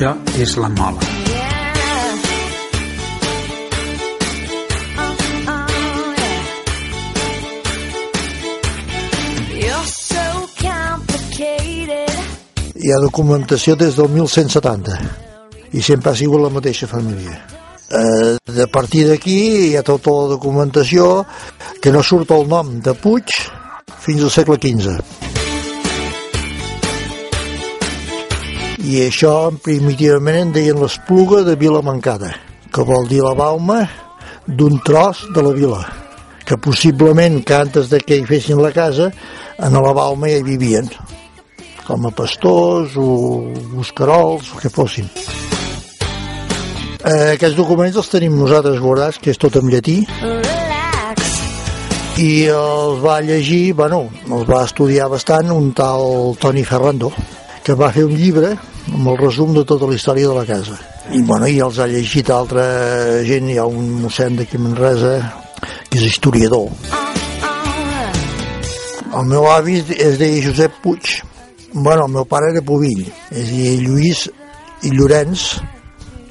Això és la mola. Hi ha documentació des del 1170 i sempre ha sigut la mateixa família. Eh, de partir d'aquí hi ha tota la documentació que no surt el nom de Puig fins al segle XV. I això primitivament en deien l'espluga de Vila Mancada, que vol dir la balma d'un tros de la vila, que possiblement que antes de que hi fessin la casa, en la balma ja hi vivien, com a pastors o buscarols, o que fossin. Eh, aquests documents els tenim nosaltres guardats, que és tot en llatí, i els va llegir, bueno, els va estudiar bastant un tal Toni Ferrando, que va fer un llibre amb el resum de tota la història de la casa. I, bueno, i els ha llegit altra gent, hi ha un mossèn d'aquí a Manresa, que és historiador. El meu avi es deia Josep Puig. Bueno, el meu pare era Pubill, és a dir, Lluís i Llorenç,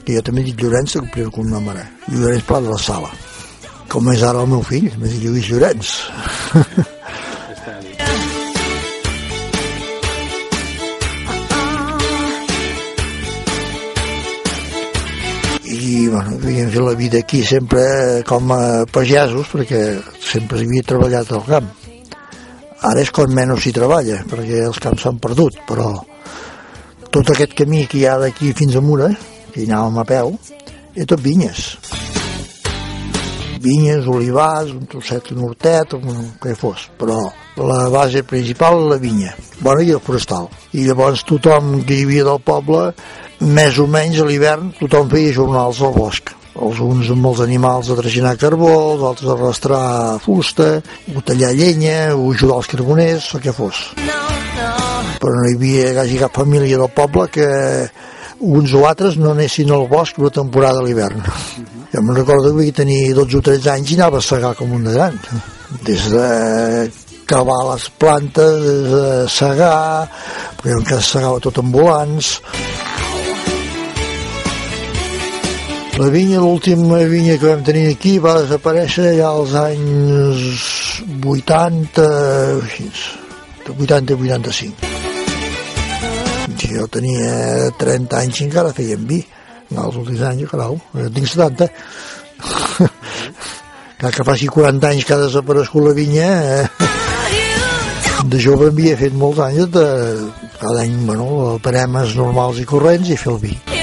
que jo també dic Llorenç, el primer cognom ara, Llorenç Pla de la Sala. Com és ara el meu fill, dit Lluís Llorenç. fet la vida aquí sempre com a pagesos perquè sempre havia treballat al camp. Ara és quan menys s'hi treballa perquè els camps s'han perdut però tot aquest camí que hi ha d'aquí fins a Mura que hi anàvem a peu és tot vinyes. Vinyes, olivars, un trosset un hortet, un que fos però la base principal la vinya. Bueno, i el forestal. I llavors tothom que hi havia del poble més o menys a l'hivern tothom feia jornals al bosc els uns amb els animals a traginar carbó, els altres a arrastrar fusta, o tallar llenya, o ajudar els carboners, el que fos. Però no hi havia quasi cap família del poble que uns o altres no anessin al bosc una temporada a l'hivern. Jo me'n recordo que vaig tenir 12 o 13 anys i anava a segar com un de gran. Des de cavar les plantes, des de segar, perquè encara segava tot amb volants, La vinya, l'última vinya que vam tenir aquí va desaparèixer ja als anys 80, 80 85. Si jo tenia 30 anys i encara feien vi. En els últims anys, calau, jo tinc 70. Cal que faci 40 anys que ha desaparegut la vinya, eh? de jove havia fet molts anys de cada any, bueno, paremes normals i corrents i fer el vi.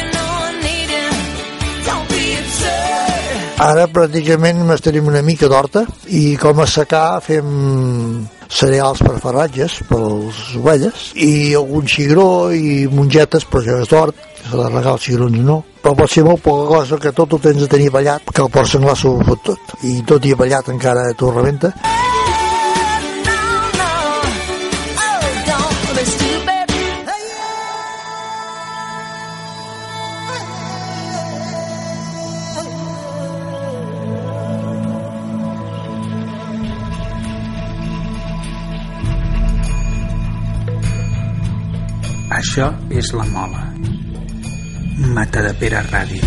Ara pràcticament tenim una mica d'horta i com a secar fem cereals per farratges per les ovelles i algun cigró i mongetes però això és d'hort que s'ha de regar els cigrons no? Però pot ser molt poca cosa que tot ho tens de tenir ballat que el porc senglar s'ho fot tot. I tot i ballat encara t'ho rebenta Això és la mola. Mata de Pere Ràdio.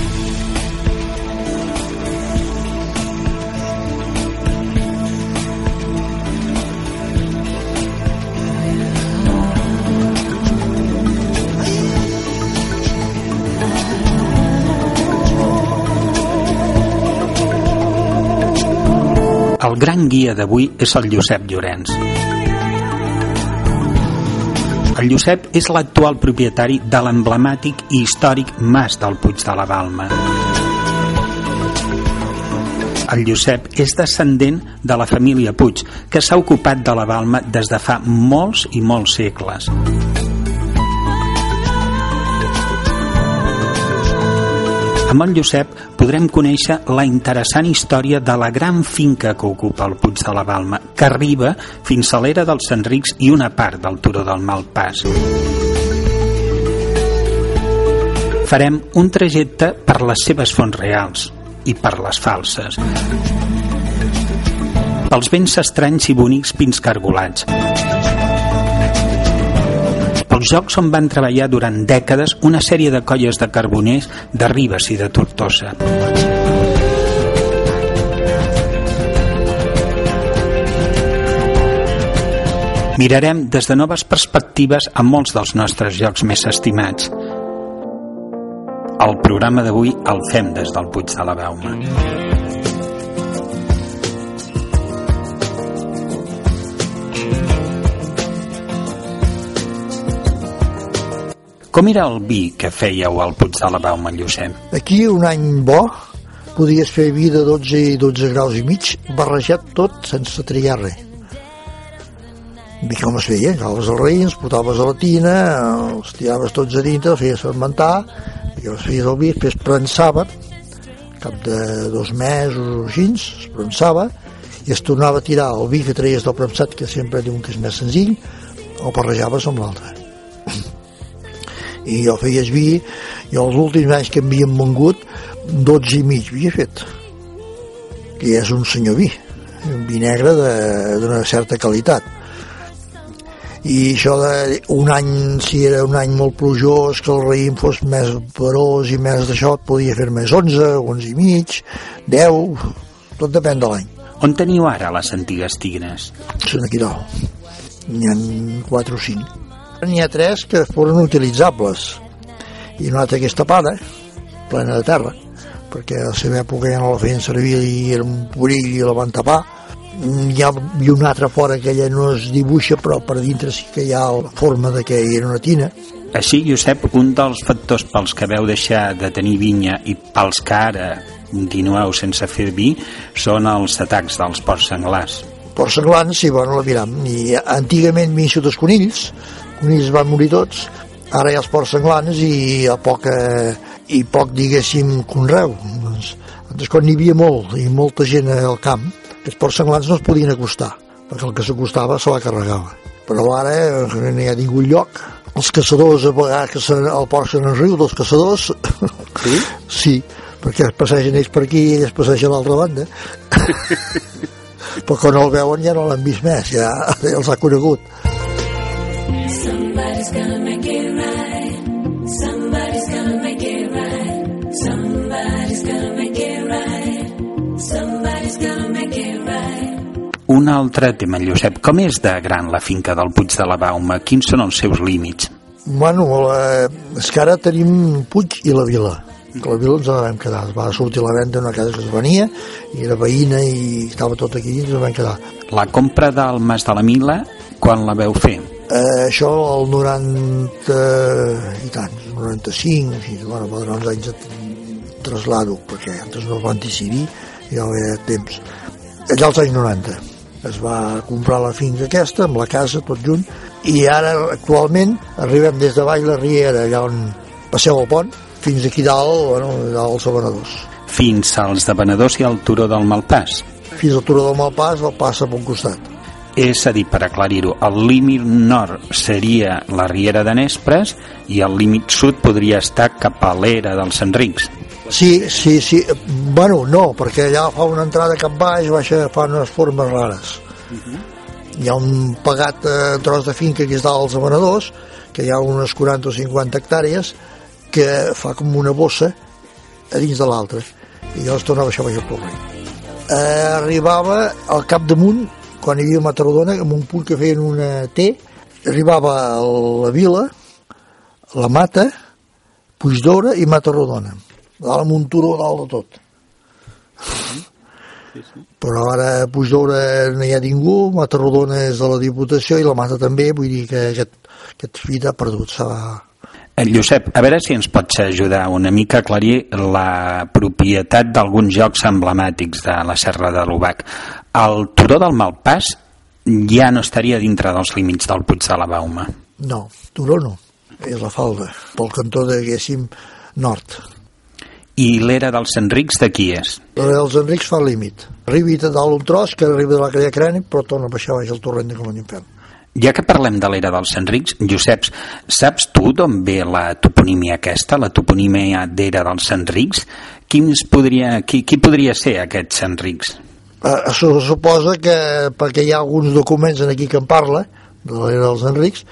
El gran guia d'avui és el Josep Llorenç. El Josep és l'actual propietari de l'emblemàtic i històric Mas del Puig de la Balma. El Josep és descendent de la família Puig, que s'ha ocupat de la Balma des de fa molts i molts segles. Amb el Josep podrem conèixer la interessant història de la gran finca que ocupa el Puig de la Balma, que arriba fins a l'era dels Enrics i una part del Turó del Malpàs. Farem un trajecte per les seves fonts reals i per les falses. Pels vents estranys i bonics pins cargolats. Els jocs on van treballar durant dècades una sèrie de colles de carboners de Ribes i de Tortosa. Mirarem des de noves perspectives a molts dels nostres jocs més estimats. El programa d'avui el fem des del Puig de la Bauma. Com era el vi que fèieu al Puig de la Bauma, Llucet? Aquí un any bo podies fer vi de 12 i 12 graus i mig barrejat tot sense triar res i com es feia? Agafaves els raïms, potaves a la tina, els tiraves tots a dintre, els feies fermentar, i els feies el vi, després prensava, cap de dos mesos o així, es prensava, i es tornava a tirar el vi que traies del premsat, que sempre diuen que és més senzill, o barrejaves amb l'altre. I jo feies vi, i els últims anys que m'havien vengut, 12 i mig havia fet, que és un senyor vi, un vi negre d'una certa qualitat i això de un any, si era un any molt plujós, que el raïm fos més perós i més d'això, et podia fer més 11, 11 i mig, 10, tot depèn de l'any. On teniu ara les antigues tigres? Són aquí dalt. N'hi ha 4 o 5. N'hi ha 3 que foren utilitzables i una altra que és tapada, plena de terra, perquè a la seva època ja no la feien servir i era un porill i la van tapar hi ha, hi una altra fora que ella no es dibuixa però per dintre sí que hi ha la forma de que era una tina així, Josep, un dels factors pels que veu deixar de tenir vinya i pels que ara continueu sense fer vi són els atacs dels porcs senglars. Porcs senglars, sí, bueno, la miram. I antigament m'hi dels conills, conills van morir tots, ara hi ha els porcs senglars i a poc, eh, i poc diguéssim, conreu. Doncs, antes quan n'hi havia molt i molta gent al camp, els porcs senglars no es podien acostar, perquè el que s'acostava se la carregava. Però ara eh, no hi ha ningú lloc. Els caçadors, a vegades que el porc se n'enriu dels caçadors, sí? sí, perquè es passegen ells per aquí i ells passegen a l'altra banda. Però quan el veuen ja no l'han vist més, ja els ha conegut. Somebody's gonna make it right. Somebody's gonna make it right. Somebody's gonna make it right. Somebody's gonna make it un altre tema, Josep, com és de gran la finca del Puig de la Bauma? Quins són els seus límits? Bueno, la, és que ara tenim Puig i la Vila que la vila ens la vam quedar es va sortir a la venda una casa que es venia i era veïna i estava tot aquí i ens la vam quedar La compra del Mas de la Mila quan la veu fer? Eh, això el 90 i tant, 95 així, bueno, durar uns anys de traslado perquè antes no van decidir ja havia temps. Allà als anys 90 es va comprar la finca aquesta amb la casa tot junt i ara actualment arribem des de Vall la Riera allà on passeu el pont fins aquí dalt, bueno, dalt als Venedors. Fins als de Venedors i al Turó del Malpàs. Fins al Turó del Malpàs el passa per un costat és a dir, per aclarir-ho, el límit nord seria la Riera de Nespres i el límit sud podria estar cap a l'era dels Enrics. Sí, sí, sí. Bueno, no, perquè allà fa una entrada cap baix, baixa, fa unes formes rares. Uh mhm. -huh. Hi ha un pagat eh, tros de finca que és dalt als amanadors, que hi ha unes 40 o 50 hectàrees, que fa com una bossa a dins de l'altra. I llavors tornava a baixar per eh, Arribava al cap damunt, quan hi havia Matardona, en un punt que feien una T, arribava a la vila, la Mata, Puigdora i Matarrodona dalt amb un turó dalt de tot. Sí, sí. Però ara a Puigdora no hi ha ningú, Matarrodona és de la Diputació i la Mata també, vull dir que aquest, aquest fit ha perdut, s'ha eh, Josep, a veure si ens pots ajudar una mica a aclarir la propietat d'alguns jocs emblemàtics de la Serra de l'Ubac. El Turó del Malpàs ja no estaria dintre dels límits del Puig de la Bauma. No, Turó no, és la falda, pel cantó de, diguéssim, nord. I l'era dels Enrics de qui és? L'era dels Enrics fa límit. Arribi de dalt un tros que arriba de la Creia Crani, però torna a baixar baix el torrent de com infern. Ja que parlem de l'era dels Enrics, Joseps, saps tu d'on ve la toponímia aquesta, la toponímia d'era dels Enrics? Quins podria, qui, qui podria ser aquests Enrics? Eh, suposa que, perquè hi ha alguns documents en aquí que en parla, de l'era dels Enrics,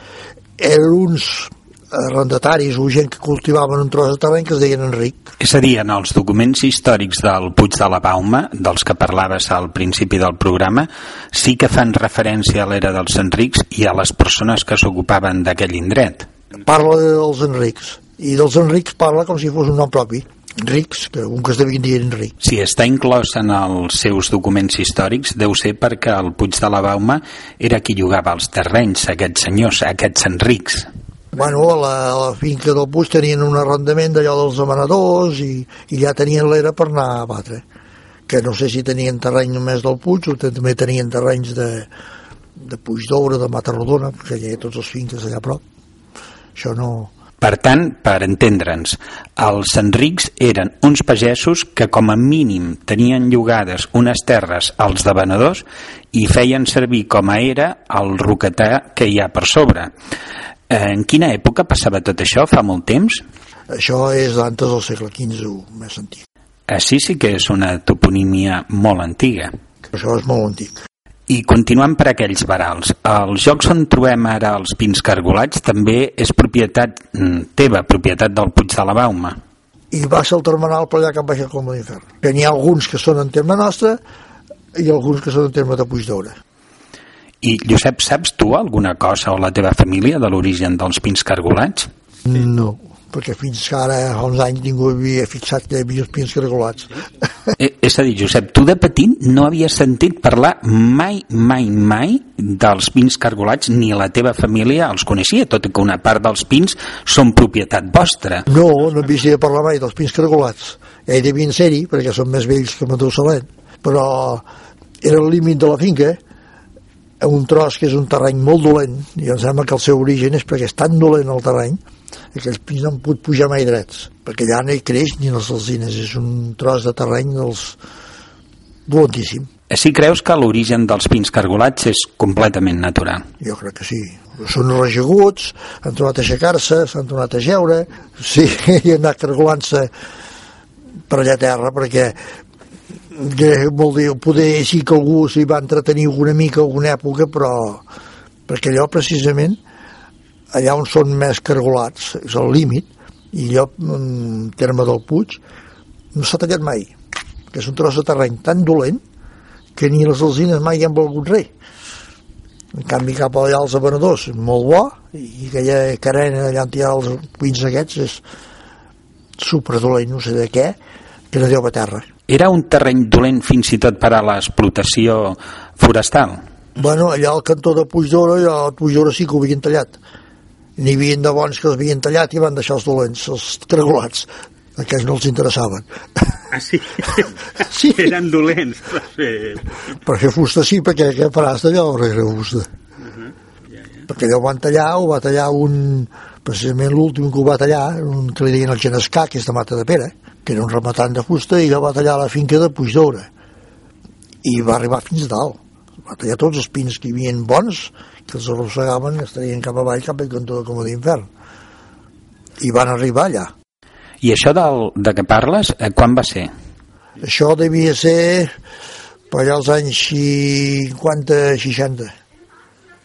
eren uns arrendataris o gent que cultivaven un tros de terreny que es deien Enric. És a dir, en els documents històrics del Puig de la Bauma, dels que parlaves al principi del programa, sí que fan referència a l'era dels Enrics i a les persones que s'ocupaven d'aquell indret. Parla dels Enrics, i dels Enrics parla com si fos un nom propi. Enrics, que un que esdevinguin Enric. Si està inclòs en els seus documents històrics, deu ser perquè el Puig de la Bauma era qui llogava els terrenys, aquests senyors, aquests Enrics. Bueno, a la, a la finca del Puig tenien un arrendament d'allò dels demanadors i, i ja tenien l'era per anar a batre. Que no sé si tenien terreny només del Puig o també tenien terrenys de, de Puig d'Oure, de Matarrodona, perquè hi ha tots els finques allà a prop. Això no, per tant, per entendre'ns, els Enrics eren uns pagesos que com a mínim tenien llogades unes terres als devenedors i feien servir com a era el roquetà que hi ha per sobre. En quina època passava tot això? Fa molt temps? Això és antes del segle XV, més antic. Així sí que és una toponímia molt antiga. Això és molt antic. I continuant per aquells varals, els jocs on trobem ara els pins cargolats també és propietat mm, teva, propietat del Puig de la Bauma. I va ser el termenal per allà que em baixar com l'infern. Que n'hi ha alguns que són en terme nostre i alguns que són en terme de Puig d'Oure. I, Josep, saps tu alguna cosa o la teva família de l'origen dels pins cargolats? No, perquè fins que ara, fa uns anys, ningú havia fixat que hi havia els pins cargolats. Eh, és a dir, Josep, tu de petit no havies sentit parlar mai, mai, mai dels pins cargolats, ni la teva família els coneixia, tot i que una part dels pins són propietat vostra. No, no havia parlar mai dels pins cargolats. Ja hi devien ser-hi, perquè són més vells que Matusalem, però era el límit de la finca, un tros que és un terreny molt dolent, i em sembla que el seu origen és perquè és tan dolent el terreny que aquells pins no han pogut pujar mai drets, perquè allà no hi creix ni les alzines, és un tros de terreny dels... dolentíssim. Així creus que l'origen dels pins cargolats és completament natural? Jo crec que sí. Són rejeguts, han tornat a aixecar-se, s'han tornat a geure, sí, i han anat cargolant-se per allà a terra, perquè que vol dir, poder sí que algú s'hi va entretenir una mica alguna època, però perquè allò precisament allà on són més cargolats és el límit i allò en terme del Puig no s'ha tallat mai que és un tros de terreny tan dolent que ni les alzines mai han volgut res. En canvi cap allà als avenedors molt bo i aquella carena allà on hi ha els pins aquests és superdolent no sé de què que no deu a terra Era un terreny dolent fins i tot per a l'explotació forestal? Bueno, allà al cantó de Puigdora, allà al Puigdora sí que ho havien tallat. N'hi havia de bons que els havien tallat i van deixar els dolents, els cargolats. Aquests no els interessaven. Ah, sí? Sí. Eren dolents per fer... Per fer fusta sí, perquè què faràs d'allò per fer fusta? Perquè allò ho van tallar, ho va tallar un... Precisament l'últim que ho va tallar, un que li deien el Genescà, que és de Mata de Pere, que era un rematant de fusta, i ja va tallar la finca de Puigdora. I va arribar fins dalt. Va tallar tots els pins que hi havia bons, que els arrossegaven i es traien cap avall, cap al cantó de Comú d'Infern. I van arribar allà. I això del, de què parles, eh, quan va ser? Això devia ser per allà als anys 50-60,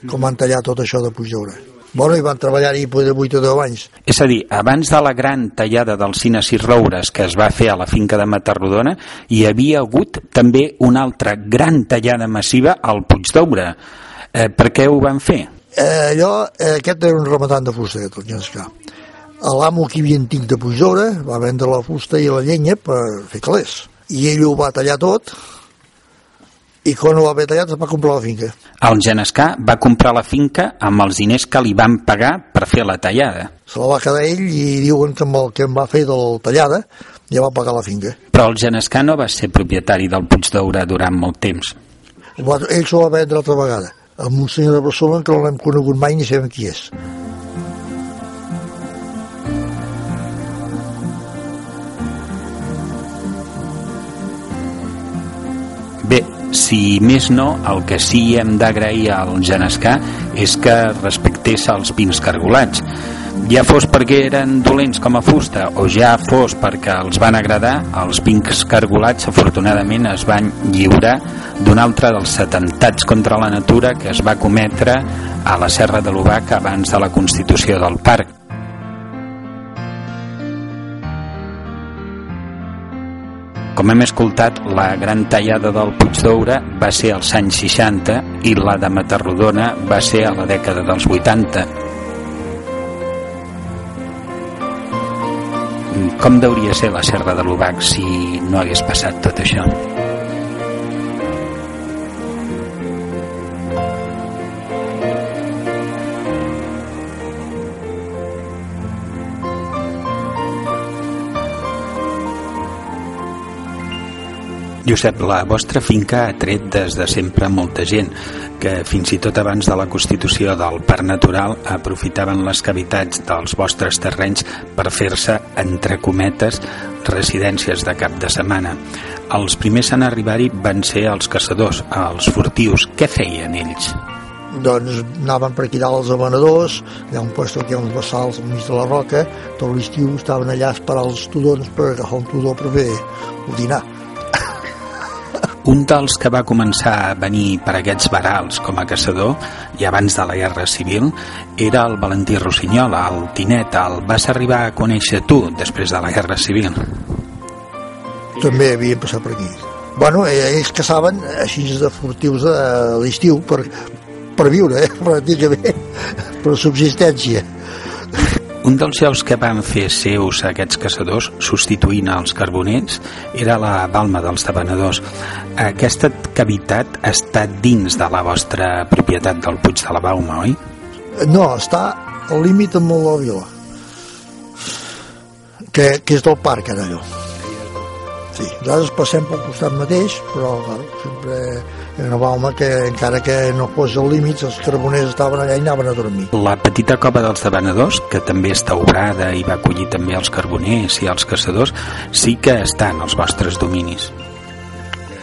com van tallar tot això de Puigdora. Bueno, i van treballar-hi de 8 o 10 anys. És a dir, abans de la gran tallada dels cines i roures que es va fer a la finca de Matarrodona, hi havia hagut també una altra gran tallada massiva al Puig d'Oure. Eh, per què ho van fer? Eh, allò, eh, aquest era un rematant de fusta, tot llenscar. L'amo que havia antic de Puigdora va vendre la fusta i la llenya per fer calés. I ell ho va tallar tot, i quan ho va haver tallat es va comprar la finca. El Genescà va comprar la finca amb els diners que li van pagar per fer la tallada. Se la va quedar ell i diuen que amb el que em va fer de la tallada ja va pagar la finca. Però el Genescà no va ser propietari del Puig d'Oure durant molt temps. Ell s'ho va vendre altra vegada amb un senyor de Barcelona que no l'hem conegut mai ni sabem qui és. Si més no, el que sí hem d'agrair al Genescà és que respectés els pins cargolats. Ja fos perquè eren dolents com a fusta o ja fos perquè els van agradar, els pincs cargolats afortunadament es van lliurar d'un altre dels atentats contra la natura que es va cometre a la Serra de l'Ubac abans de la constitució del parc. Com hem escoltat, la gran tallada del Puig d'Oure va ser als anys 60 i la de Matarrodona va ser a la dècada dels 80. Com deuria ser la Serra de l'Ubac si no hagués passat tot això? Josep, la vostra finca ha tret des de sempre molta gent que fins i tot abans de la constitució del Parc Natural aprofitaven les cavitats dels vostres terrenys per fer-se, entre cometes, residències de cap de setmana. Els primers en arribar-hi van ser els caçadors, els furtius. Què feien ells? doncs anaven per aquí dalt els amanadors, hi ha un lloc que hi ha uns bassals al mig de la roca, tot l'estiu estaven allà esperant els tudons per agafar un tudó per fer el dinar un dels que va començar a venir per aquests barals com a caçador i abans de la Guerra Civil era el Valentí Rossinyol, el Tinet. El vas arribar a conèixer tu després de la Guerra Civil? També havia passat per aquí. Bueno, eh, ells caçaven així de furtius de l'estiu per, per viure, eh, per subsistència. Un dels llocs que van fer seus aquests caçadors, substituint els carboners, era la balma dels tabanadors. Aquesta cavitat està dins de la vostra propietat del Puig de la Bauma, oi? No, està al límit amb la vila, que, que és del parc, ara allò. Sí, nosaltres passem pel costat mateix, però claro, sempre una balma que encara que no fos el límit els carboners estaven allà i anaven a dormir la petita cova dels debanadors que també està obrada i va acollir també els carboners i els caçadors sí que estan als vostres dominis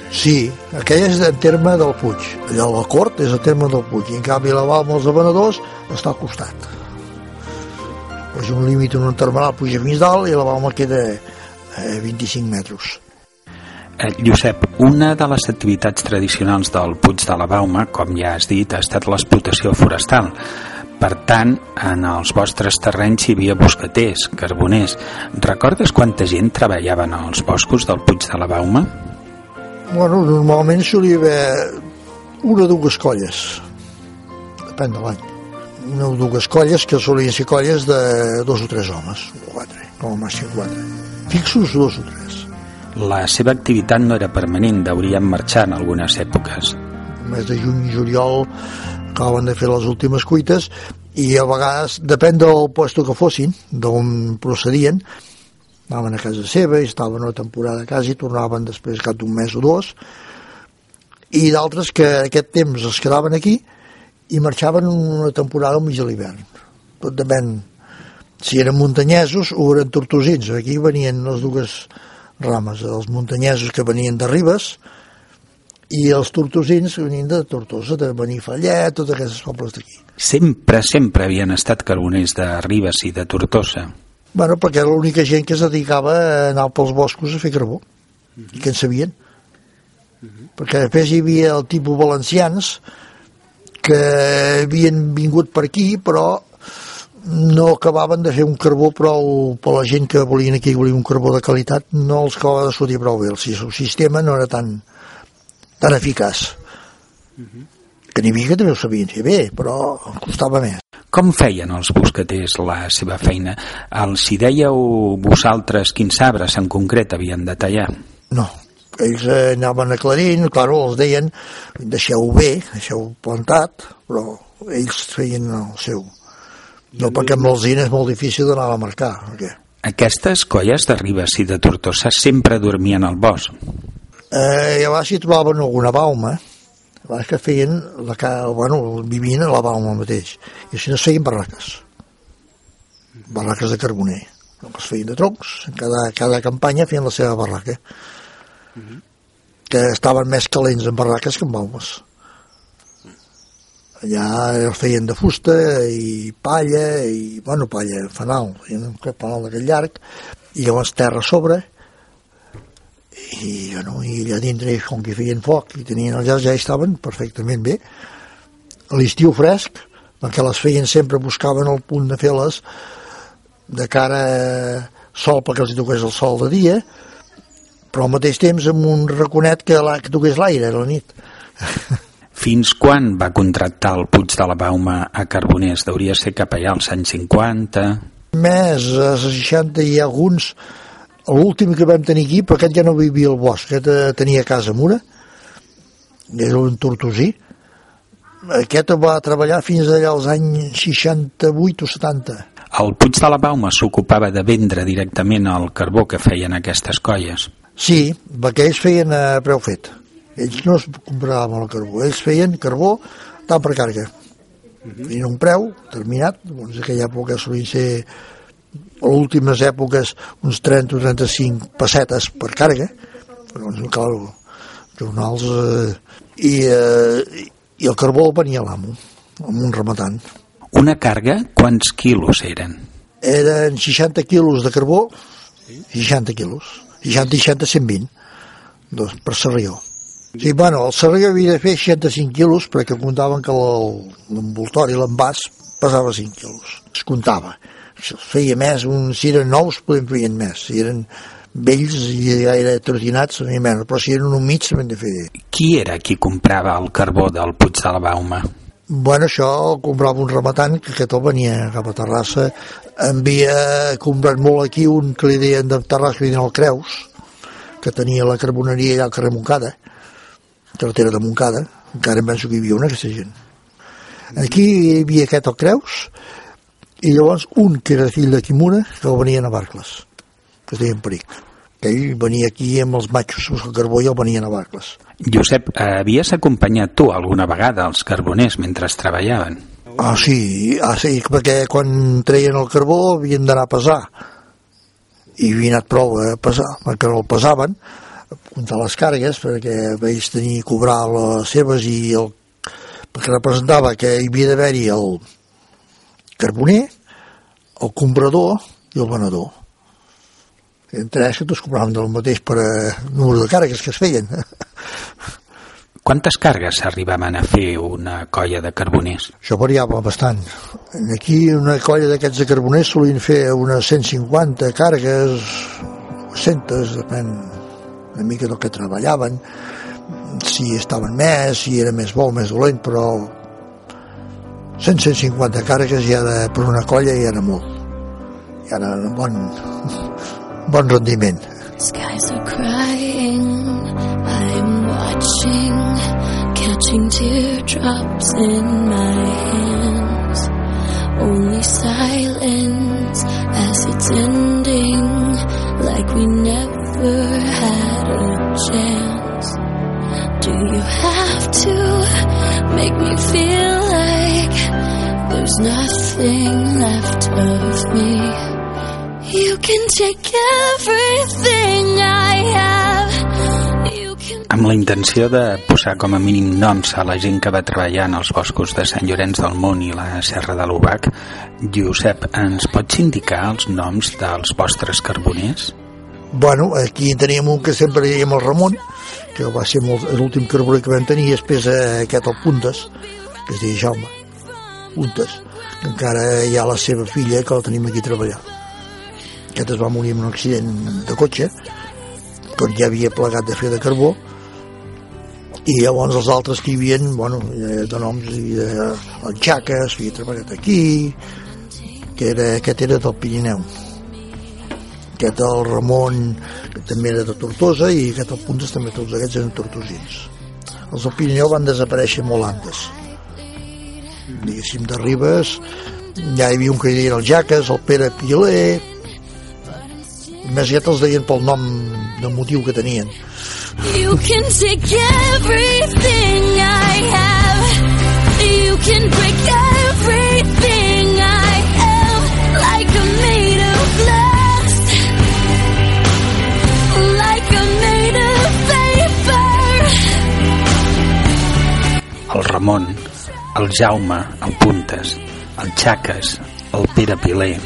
Sí, aquella és en terme del Puig. Allà la cort és a terme del Puig. I en canvi la Balma dels Avenadors està al costat. És un límit en un termenal puja fins dalt i la Balma queda a 25 metres. Eh, Josep, una de les activitats tradicionals del Puig de la Bauma, com ja has dit, ha estat l'explotació forestal. Per tant, en els vostres terrenys hi havia bosqueters, carboners. Recordes quanta gent treballava en els boscos del Puig de la Bauma? Bueno, normalment solia haver una o dues colles, depèn de l'any. Una o dues colles que solien ser colles de dos o tres homes, o quatre, com a màxim quatre. Fixos dos o tres la seva activitat no era permanent, deurien marxar en algunes èpoques. Mes de juny i juliol acaben de fer les últimes cuites i a vegades, depèn del lloc que fossin, d'on procedien, anaven a casa seva i estaven una temporada a casa i tornaven després cap d'un mes o dos i d'altres que aquest temps es quedaven aquí i marxaven una temporada al mig de l'hivern. Tot depèn. Si eren muntanyesos o eren tortosins. Aquí venien les dues rames, els muntanyesos que venien de Ribes i els tortosins que venien de Tortosa, de Benifallet, tots aquests pobles d'aquí. Sempre, sempre havien estat carboners de Ribes i de Tortosa. Bueno, perquè era l'única gent que es dedicava a anar pels boscos a fer carbó, uh -huh. i que en sabien. Uh -huh. Perquè després hi havia el tipus valencians que havien vingut per aquí, però no acabaven de fer un carbó prou per la gent que volien aquí volien un carbó de qualitat no els acabava de sortir prou bé el seu sistema no era tan tan eficaç uh -huh. que n'hi havia que també ho sabien fer bé però costava més com feien els bosqueters la seva feina? Els hi dèieu vosaltres quins arbres en concret havien de tallar? No, ells eh, anaven aclarint, clar, els deien deixeu-ho bé, deixeu-ho plantat, però ells feien el seu no, perquè amb els és molt difícil d'anar a marcar. Perquè... Aquestes colles de Ribes i de Tortosa sempre dormien al bosc. Eh, llavors si trobaven alguna bauma, llavors que feien, la, bueno, vivien a la bauma mateix, i si no es feien barraques, barraques de carboner, es feien de troncs, cada, cada campanya feien la seva barraca, que estaven més calents en barraques que en baumes. Allà els feien de fusta i palla i, bueno, palla, fanal feien un fanal d'aquest llarg i llavors terra a sobre i, bueno, i allà dintre com que feien foc i tenien els llars ja estaven perfectament bé. L'estiu fresc perquè les feien sempre, buscaven el punt de fer-les de cara a sol perquè els toqués el sol de dia però al mateix temps amb un raconet que, la, que toqués l'aire a la nit Fins quan va contractar el Puig de la Bauma a Carboners? Deuria ser cap allà als anys 50? Més, als 60 hi ha alguns l'últim que vam tenir aquí, però aquest ja no vivia al bosc, aquest eh, tenia casa Mura, era un tortosí, aquest va treballar fins allà als anys 68 o 70. El Puig de la Bauma s'ocupava de vendre directament el carbó que feien aquestes colles? Sí, perquè ells feien a preu fet ells no es compraven el carbó, ells feien carbó tant per carga. Uh -huh. Feien un preu determinat, doncs en aquella època solien ser a les últimes èpoques uns 30 o 35 pessetes per carga, però doncs, clar, jornals eh, i, eh, i el carbó venia l'amo, amb un rematant. Una carga, quants quilos eren? Eren 60 quilos de carbó, 60 quilos, 60 i 60, 120, doncs, per serrió. Sí, bueno, el Sarrià havia de fer 65 quilos perquè comptaven que l'envoltori, l'envàs, pesava 5 quilos. Es comptava. Si els feia més, un, si eren nous, podem feien més. Si eren vells i gaire trotinats, ni menys. Però si eren un mig, s'havien de fer. Qui era qui comprava el carbó del Puig de la Bauma? Bueno, això el comprava un rematant que aquest el venia cap a Terrassa. Havia comprat molt aquí un que li deien de Terrassa, que li deien el Creus, que tenia la carboneria allà al carrer Moncada carretera de Montcada, encara em penso que hi havia una aquesta gent. Aquí hi havia aquest el Creus, i llavors un que era fill de Quimura, que el venien a Barcles, que es deia Peric. Que ell venia aquí amb els matxos, el carbó i el venien a Barcles. Josep, havies acompanyat tu alguna vegada els carboners mentre treballaven? Ah, sí, ah, sí, perquè quan treien el carbó havien d'anar a pesar i havia anat prou a pesar, perquè no el pesaven comptar les càrregues perquè vaig tenir cobrar les seves i el, perquè representava que hi havia d'haver-hi el carboner, el comprador i el venedor. Eren tres que tots cobraven del mateix per a número de càrregues que es feien. Quantes càrregues arribaven a fer una colla de carboners? Això variava bastant. Aquí una colla d'aquests de carboners solien fer unes 150 càrregues, 100, depèn una mica del que treballaven, si estaven més, si era més bo o més dolent, però 150 càrregues ja de, per una colla ja era molt. Ja era un bon, bon rendiment. Skies are crying, I'm watching, catching teardrops in my hands. Only silence as it's ending, like we never had a chance. Do you have to make me feel like there's nothing left of me? You can take everything I have. amb la intenció de posar com a mínim noms a la gent que va treballar en els boscos de Sant Llorenç del Munt i la Serra de l'Ubac, Josep, ens pots indicar els noms dels vostres carboners? Bueno, aquí teníem un que sempre dèiem el Ramon, que va ser l'últim carboner que vam tenir, i després eh, aquest el Puntes, que es deia Jaume, Puntes, que encara hi ha la seva filla que la tenim aquí a treballar. Aquest es va morir en un accident de cotxe, quan ja havia plegat de fer de carbó, i llavors els altres que hi havia, bueno, de noms, hi havia el Xaques, havia treballat aquí, que era, aquest era del Pirineu aquest el Ramon també era de Tortosa i aquest el Puntes també tots aquests eren tortosins. Els del Pirineu van desaparèixer molt antes. Diguéssim de Ribes ja hi havia un que deien el Jaques el Pere Piler més ja te'ls deien pel nom de motiu que tenien. You can take everything I have. You can break everything el Ramon, el Jaume, el Puntes, el Xaques, el Pere Piler.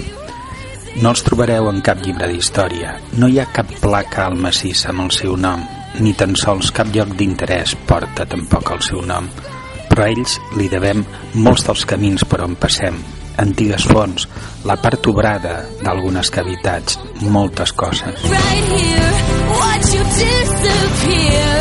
No els trobareu en cap llibre d'història. No hi ha cap placa al massís amb el seu nom, ni tan sols cap lloc d'interès porta tampoc el seu nom. Però ells li devem molts dels camins per on passem, antigues fonts, la part obrada d'algunes cavitats, moltes coses. Right here, watch you disappear,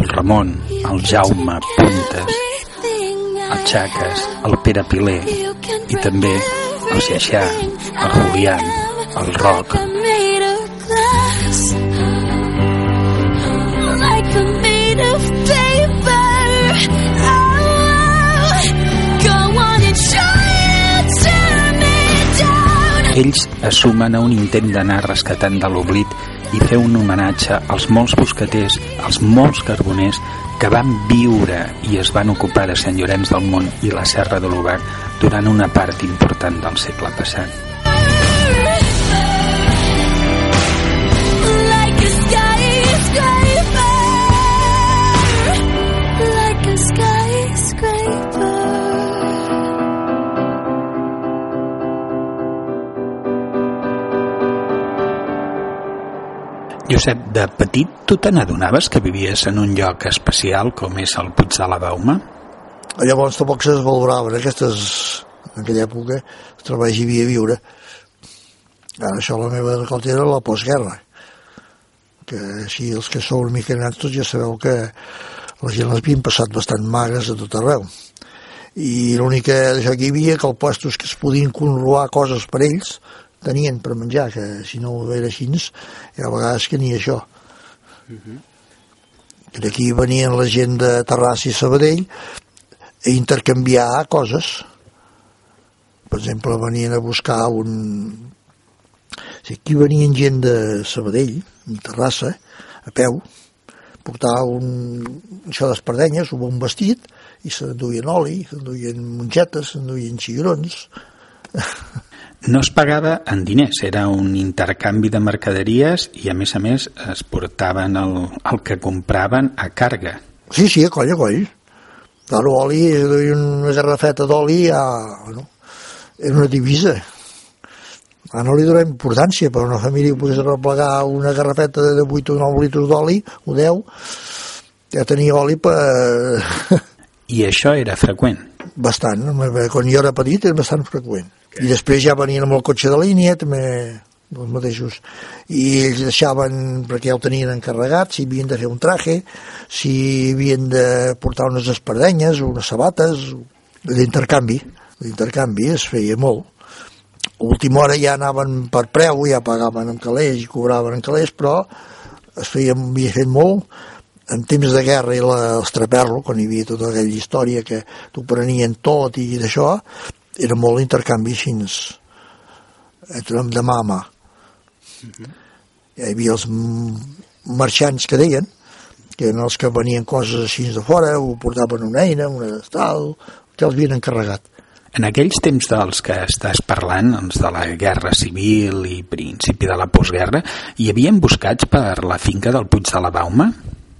el Ramon, el Jaume Puntes, el Xaques, el Pere Piler i també el Xaixà, el Julián, el Roc. Ells assumen a un intent d'anar rescatant de l'oblit i fer un homenatge als molts bosqueters, als molts carboners que van viure i es van ocupar de Sant Llorenç del Mont i la Serra de l'Obac durant una part important del segle passat. Josep, de petit tu te n'adonaves que vivies en un lloc especial com és el Puig de la Bauma? Llavors tampoc se valorava aquestes, en aquella època els treballs hi havia viure. Ara això la meva recolta era la postguerra que així els que sou una mica nats tots ja sabeu que la gent les havien passat bastant magres a tot arreu. I l'única que hi havia que els puestos que es podien conroar coses per ells tenien per menjar, que si no era així, ha vegades que ni això. Uh -huh. D'aquí venien la gent de Terrassa i Sabadell a intercanviar coses. Per exemple, venien a buscar un... Si aquí venien gent de Sabadell, de Terrassa, a peu, portar un, això d'espardenyes, un vestit, i s'enduien oli, s'enduien mongetes, s'enduien xigrons. no es pagava en diners, era un intercanvi de mercaderies i a més a més es portaven el, el que compraven a càrrega. Sí, sí, a coll, a coll. Claro, oli, una garrafeta d'oli ja, no? era una divisa. Ara no li donem importància, però una família que pogués replegar una garrafeta de 8 o 9 litres d'oli, o 10, ja tenia oli per... I això era freqüent? Bastant. Quan jo era petit era bastant freqüent. I després ja venien amb el cotxe de línia també els mateixos. I ells deixaven perquè ja ho tenien encarregat si havien de fer un traje si havien de portar unes espardenyes unes sabates l'intercanvi. L'intercanvi es feia molt. A última hora ja anaven per preu ja pagaven en calés i cobraven en calés però es feia, havia fet molt en temps de guerra i la, traperlo, quan hi havia tota aquella història que t'ho prenien tot i d'això, era molt intercanvi així entre de mà a mà. Uh -huh. Hi havia els marxants que deien, que eren els que venien coses així de fora, ho portaven una eina, una d'estal, que els havien encarregat. En aquells temps dels que estàs parlant, els de la guerra civil i principi de la postguerra, hi havia buscats per la finca del Puig de la Bauma?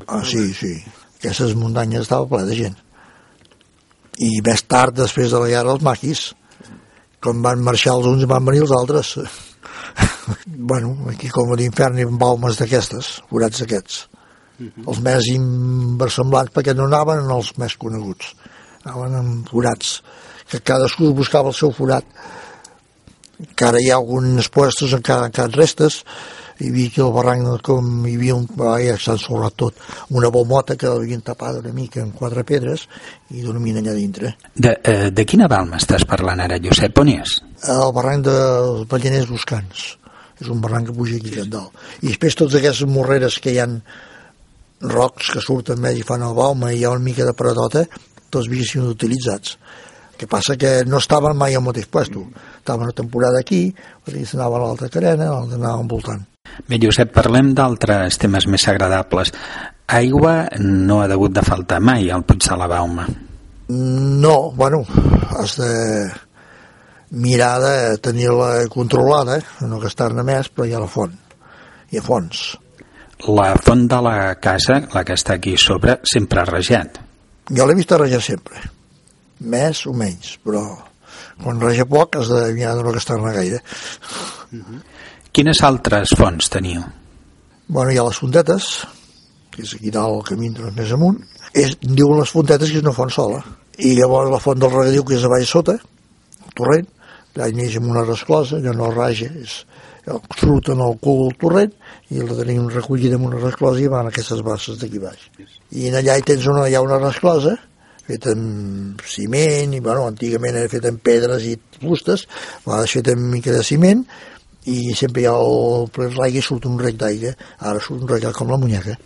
Ah, sí, sí. Aquestes muntanyes estaven ple de gent i més tard, després de la guerra, els maquis. Quan van marxar els uns van venir els altres. bueno, aquí com a l'infern hi ha baumes d'aquestes, forats d'aquests. Uh mhm. -huh. Els més inversemblants perquè no anaven en els més coneguts. Anaven en forats, que cadascú buscava el seu forat. Encara hi ha alguns puestos, encara, encara restes, hi havia aquí el barranc com hi havia un, ja s'ha ensorrat tot una bomota que l'havien tapat una mica amb quatre pedres i dormien allà dintre de, eh, de quina balma estàs parlant ara, Josep? On és? El barranc dels Balleners Buscants és un barranc que puja aquí cap dalt i després totes aquestes morreres que hi han rocs que surten més i fan el balma i hi ha una mica de paradota tots havien sigut utilitzats que passa que no estaven mai al mateix puesto estaven una temporada aquí, s'anava a l'altra carena, l'altra envoltant. Bé, Josep, parlem d'altres temes més agradables. Aigua no ha degut de faltar mai al Puig de la Bauma. No, bueno, has de... mirar de tenir-la controlada, no gastar-ne més, però hi ha la font, hi ha fons. La font de la casa, la que està aquí sobre, sempre ha rejat. Jo l'he vist rejar sempre, més o menys, però quan reja poc has de mirar de no gastar-ne gaire. Quines altres fonts teniu? Bueno, hi ha les fontetes, que és aquí dalt el camí més amunt. És, diuen les fontetes que és una font sola. I llavors la font del regadiu, que és a baix sota, el torrent, allà neix amb una resclosa, allò no raja, és, surt en el cul del torrent i la tenim recollida amb una resclosa i van aquestes basses d'aquí baix. I allà hi tens una, hi ha una resclosa feta amb ciment, i bueno, antigament era feta amb pedres i fustes, a vegades feta amb mica de ciment, i sempre hi ha el ple l'aigua i surt un rec d'aigua, ara surt un rec com la muñeca.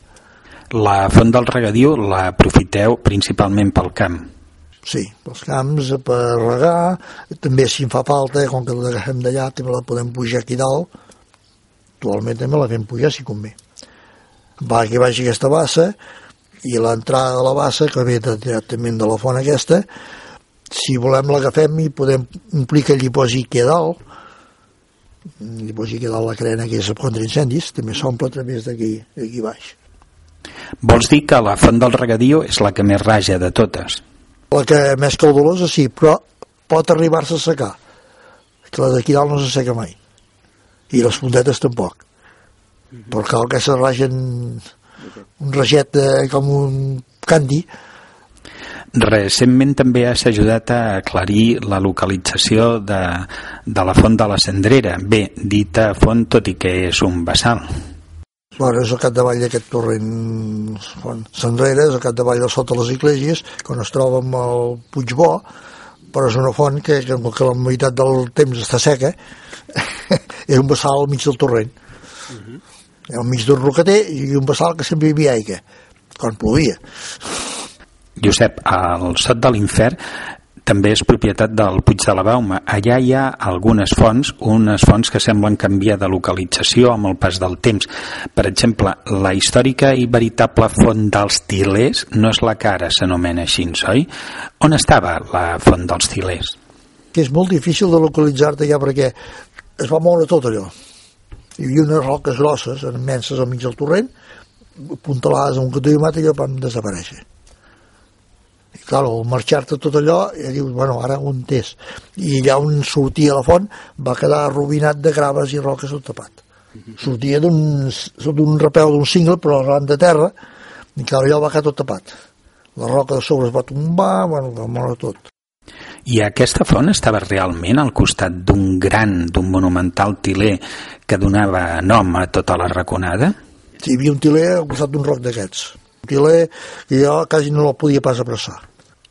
La font del regadiu l'aprofiteu principalment pel camp. Sí, pels camps, per regar, també si em fa falta, com que l'agafem d'allà, també la podem pujar aquí dalt, actualment també la fem pujar si convé. Va que vagi aquesta bassa, i l'entrada de la bassa, que ve directament de la font aquesta, si volem l'agafem i podem omplir que hi ha dalt, el que hi dalt la crena que és contra incendis, també s'omple a través d'aquí aquí baix. Vols dir que la font del regadiu és la que més raja de totes? La que més caldulosa sí, però pot arribar-se a secar. Que la d'aquí dalt no se seca mai. I les puntetes tampoc. Però cal que se ragen un raget de, com un candy. Recentment també has ajudat a aclarir la localització de, de la font de la Cendrera. Bé, dita font, tot i que és un vessal. Bueno, és al capdavall d'aquest torrent font Cendrera, és al capdavall de sota les esglésies, quan es troba amb el Puigbó, però és una font que, que, que la meitat del temps està seca, és un vessal al mig del torrent. Uh -huh al mig d'un roqueter i un vessal que sempre hi havia aigua, quan plovia. Josep, el Sot de l'Infern també és propietat del Puig de la Bauma. Allà hi ha algunes fonts, unes fonts que semblen canviar de localització amb el pas del temps. Per exemple, la històrica i veritable font dels Tilers no és la que ara s'anomena així, oi? On estava la font dels Tilers? Que és molt difícil de localitzar-te ja perquè es va moure tot allò hi havia unes roques grosses, immenses al mig del torrent, puntalades a un cantó i i van desaparèixer. I clar, al marxar-te tot allò, ja dius, bueno, ara on és? I allà on sortia la font va quedar arrobinat de graves i roques tot tapat. Sortia d'un rapeu d'un cingle, però arran de terra, i clar, allò va quedar tot tapat. La roca de sobre es va tombar, bueno, va moure tot. I aquesta font estava realment al costat d'un gran, d'un monumental tiler que donava nom a tota la raconada? Sí, hi havia un tiler al costat d'un roc d'aquests. Tiler que jo quasi no el podia pas abraçar.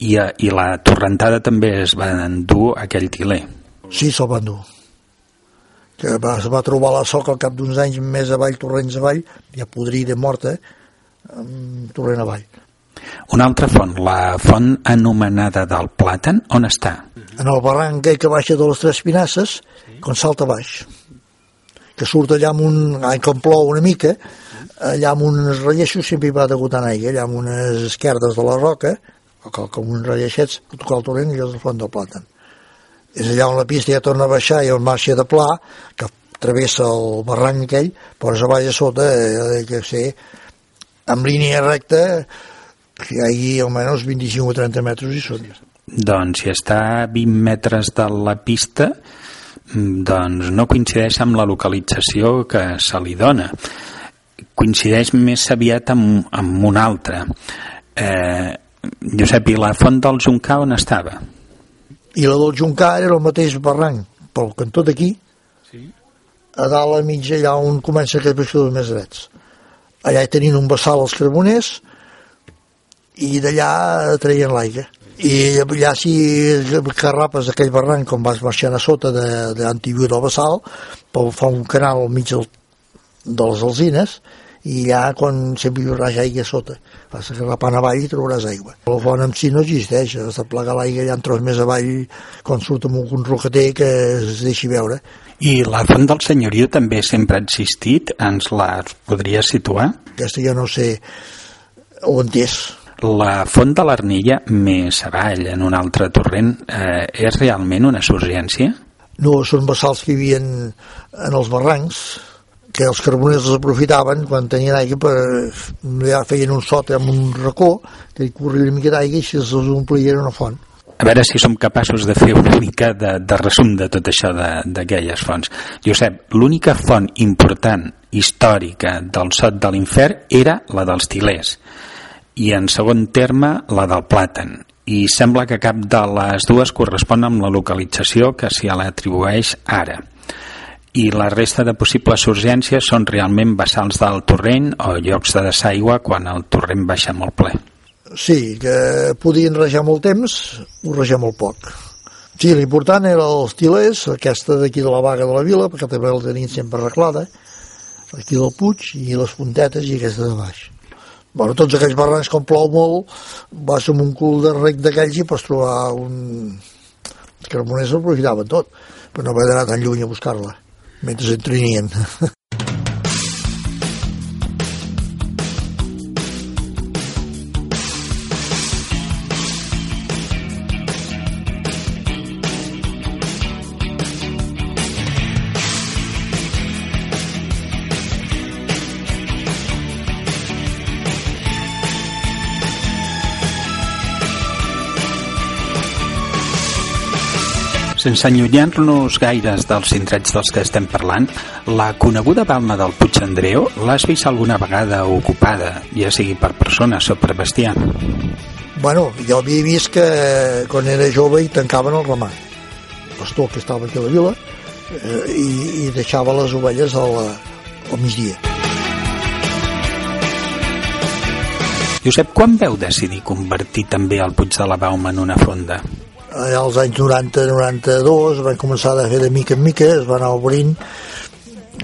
I, eh, I la torrentada també es va endur aquell tiler? Sí, se'l va endur. Que va, es va trobar la soca al cap d'uns anys més avall, torrents avall, ja podrida, morta, amb torrent avall. Una altra font, la font anomenada del Plàtan, on està? En el barranc que baixa de les Tres Pinasses, sí. quan salta baix. Que surt allà amb un... Ai, com plou una mica, allà amb uns relleixos sempre hi va degutant aigua, allà amb unes esquerdes de la roca, com uns relleixets, que toca el torrent i és la font del Plàtan. És allà on la pista ja torna a baixar i on marxa de pla, que travessa el barranc aquell, però a baix a sota, eh, que sé, amb línia recta, que hi hagi almenys 25 o 30 metres i són. Doncs si està a 20 metres de la pista, mm, doncs no coincideix amb la localització que se li dona. Coincideix més aviat amb, amb una altra. Eh, Josep, i la font del Juncà on estava? I la del Juncà era el mateix barranc, pel cantó d'aquí, sí. a dalt a mitja, allà on comença aquest pescador més drets. Allà hi tenien un vessal als carboners, i d'allà treien l'aigua i allà si carrapes aquell barranc com vas marxant a sota d'Antiviu del Bassal fa un canal al mig del, de les alzines i allà quan sempre hi haurà aigua sota vas carrapant avall i trobaràs aigua la font en si no existeix has de plegar l'aigua allà en tros més avall quan surt amb un roqueter que es deixi veure i la font del senyoriu també sempre ha existit? Ens la podria situar? Aquesta ja no sé on és, la font de l'Arnilla més avall, en un altre torrent, eh, és realment una surgència? No, són bassals que hi havia en els barrancs, que els carboners els aprofitaven quan tenien aigua per, ja feien un sot amb un racó que hi corria una mica d'aigua i si els omplien una font. A veure si som capaços de fer una mica de, de resum de tot això d'aquelles fonts. Josep, l'única font important històrica del sot de l'infern era la dels tilers. I en segon terme la del plàtan. I sembla que cap de les dues correspon amb la localització que s'hi l'atribueix ara i la resta de possibles urgències són realment vessals del torrent o llocs de desaigua quan el torrent baixa molt ple. Sí, que podien rejar molt temps, ho rejar molt poc. Sí, l'important era els tilers, aquesta d'aquí de la vaga de la vila, perquè també la tenien sempre arreglada, aquí del Puig i les puntetes i aquesta de baix. Bueno, tots aquells barrancs, com plou molt, vas amb un cul de rec d'aquells i pots trobar un... Els carboners aprofitaven tot, però no haver d'anar tan lluny a buscar-la mentre entrenien. Sense allunyar-nos gaires dels indrets dels que estem parlant, la coneguda balma del Puig Andreu l'has vist alguna vegada ocupada, ja sigui per persones o per bestiar? Bueno, jo havia vist que quan era jove hi tancaven el ramat. El pastor que estava aquí a la vila eh, i, i deixava les ovelles al, al migdia. Josep, quan veu decidir convertir també el Puig de la Bauma en una fonda? Allà als anys 90-92 van començar a fer de mica en mica, es van anar obrint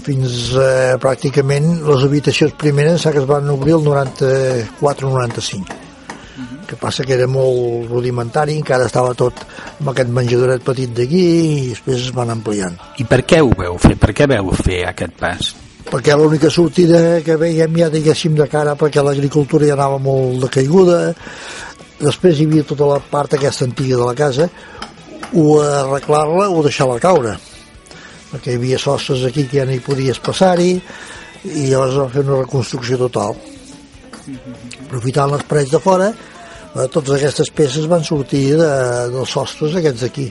fins eh, pràcticament les habitacions primeres que es van obrir el 94-95 que passa que era molt rudimentari encara estava tot amb aquest menjadoret petit d'aquí i després es van ampliant I per què ho veu fer? Per què veu fer aquest pas? perquè l'única sortida que veiem ja diguéssim de cara perquè l'agricultura ja anava molt de caiguda després hi havia tota la part aquesta antiga de la casa o arreglar-la o deixar-la caure. Perquè hi havia sostres aquí que ja no hi podies passar-hi i llavors va fer una reconstrucció total. Aprofitant les parets de fora eh, totes aquestes peces van sortir de, dels sostres aquests d'aquí.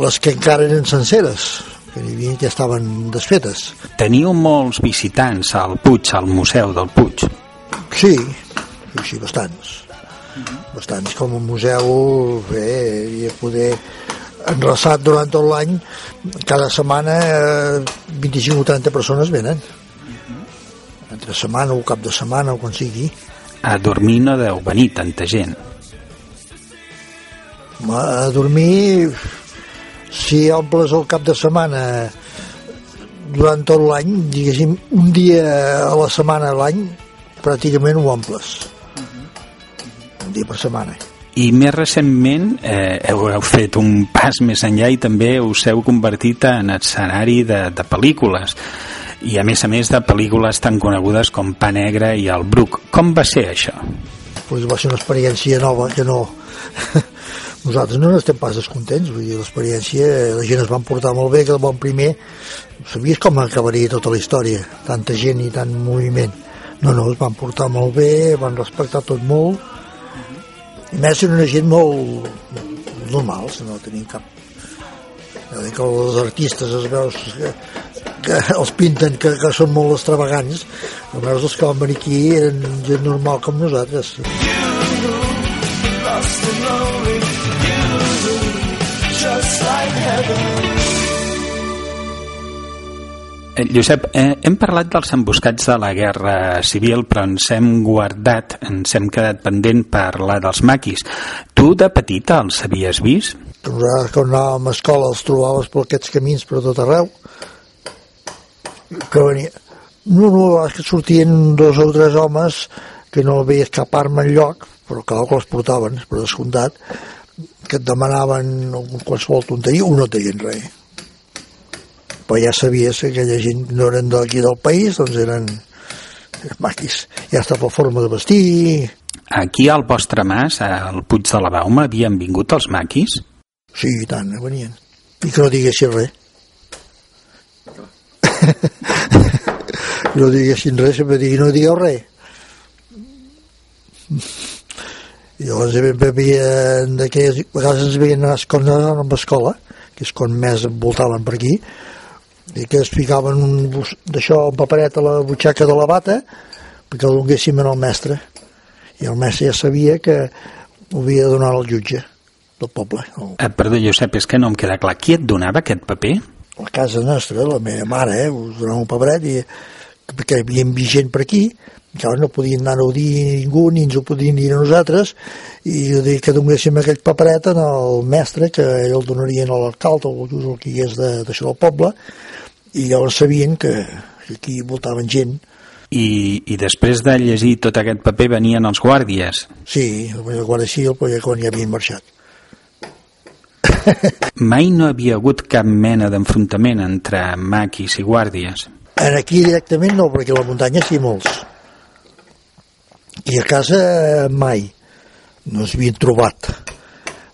Les que encara eren senceres que hi havia que estaven desfetes. Teniu molts visitants al Puig, al Museu del Puig? Sí, sí, bastants bastants com un museu bé, i poder enreçat durant tot l'any cada setmana eh, 25 o 30 persones venen. Entre setmana o cap de setmana o quan sigui. A dormir no deu venir tanta gent. A dormir si omples el cap de setmana durant tot l'any diguéssim un dia a la setmana a l'any pràcticament ho omples un dia per setmana. I més recentment eh, heu, heu fet un pas més enllà i també us heu convertit en escenari de, de pel·lícules i a més a més de pel·lícules tan conegudes com Pa Negre i El Bruc. Com va ser això? Pues va ser una experiència nova que no... Nosaltres no n'estem pas descontents, vull dir, l'experiència, la gent es van portar molt bé, que el bon primer, sabies com acabaria tota la història, tanta gent i tant moviment. No, no, es van portar molt bé, van respectar tot molt, i més eren una gent molt normals, no tenien cap no dic que els artistes es veus que, que els pinten que, que són molt extravagants almenys els que van venir aquí eren gent normal com nosaltres. Just like heaven Josep, eh, hem parlat dels emboscats de la Guerra Civil, però ens hem guardat, ens hem quedat pendent parlar dels maquis. Tu de petita els havies vist? Nosaltres quan anàvem a escola els trobaves per aquests camins per tot arreu. Que venia... No, no, que sortien dos o tres homes que no veies cap arma enlloc, però clar que els portaven, per descomptat, que et demanaven qualsevol tonteria o no tenien res però ja sabies que aquella gent no eren d'aquí del país, doncs eren maquis. Ja està per forma de vestir... Aquí al vostre mas, al Puig de la Bauma, havien vingut els maquis? Sí, i tant, venien. i que no diguessin res. no diguessin res, sempre digui, no digueu res. I llavors havia, d'aquelles vegades ens veien a escola, amb escola, que és quan més envoltaven per aquí, i que es ficaven un d'això, un paperet a la butxaca de la bata perquè el donéssim al mestre i el mestre ja sabia que ho havia de donar al jutge del poble. El... Eh, perdó, Josep, és que no em queda clar. Qui et donava aquest paper? La casa nostra, la meva mare, eh, us donava un paperet i, perquè hi havia gent per aquí que no podien anar a dir ningú ni ens ho podien dir a nosaltres i dir que donéssim aquell paperet al mestre que ell el donarien a l'alcalde o el que hi és d'això del poble i llavors sabien que aquí voltaven gent. I, i després de llegir tot aquest paper venien els guàrdies. Sí, el guàrdia civil però ja quan ja havien marxat. Mai no havia hagut cap mena d'enfrontament entre maquis i guàrdies. En aquí directament no, perquè a la muntanya sí molts. I a casa mai. No s'havien trobat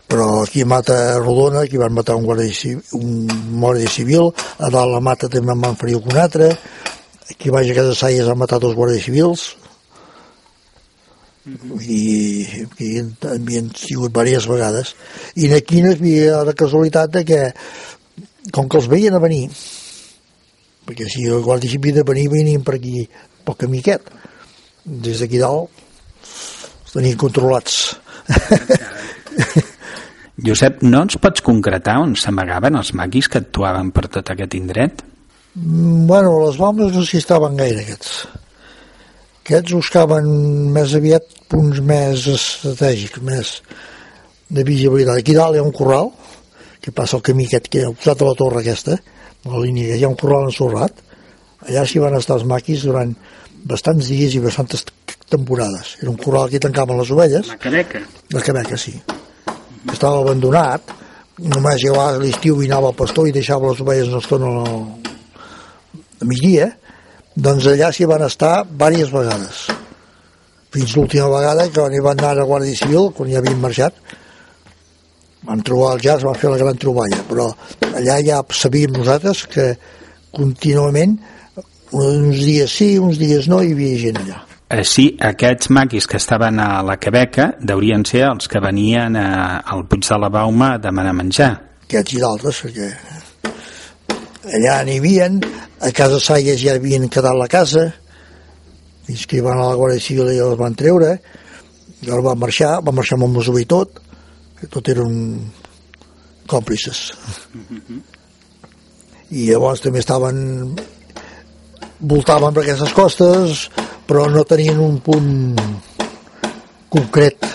però aquí a Mata Rodona aquí van matar un guàrdia civil, un guàrdia civil a dalt la Mata també en van ferir un altre aquí baix a Casa Saies han matat dos guàrdies civils. I aquí havien sigut diverses vegades. I aquí no hi havia la casualitat de que com que els veien a venir perquè si el guàrdia civil de venir venien per aquí pel camí aquest des d'aquí dalt els tenien controlats Josep, no ens pots concretar on s'amagaven els maquis que actuaven per tot aquest indret? Mm, bueno, les bombes no s'hi estaven gaire aquests aquests buscaven més aviat punts més estratègics més de visibilitat aquí dalt hi ha un corral que passa el camí aquest que ha posat a la torre aquesta la línia que hi ha un corral ensorrat allà s'hi van estar els maquis durant bastants dies i bastantes temporades. Era un corral que tancaven les ovelles. La cabeca? La cabeca, sí. Estava abandonat, només llegava l'estiu i al pastor i deixava les ovelles una estona a migdia, doncs allà s'hi van estar diverses vegades. Fins l'última vegada que hi van anar a la Guàrdia Civil, quan ja havien marxat, van trobar el jazz, van fer la gran troballa, però allà ja sabíem nosaltres que contínuament uns dies sí, uns dies no, hi havia gent allà. Així, aquests maquis que estaven a la Quebeca deurien ser els que venien a, al Puig de la Bauma a demanar menjar. Aquests i d'altres, perquè allà n'hi havia, a casa Saies ja havien quedat la casa, fins que van a la Guàrdia Civil i els van treure, i llavors van marxar, van marxar amb el Mosó i tot, que tot eren còmplices. I llavors també estaven voltaven per aquestes costes però no tenien un punt concret.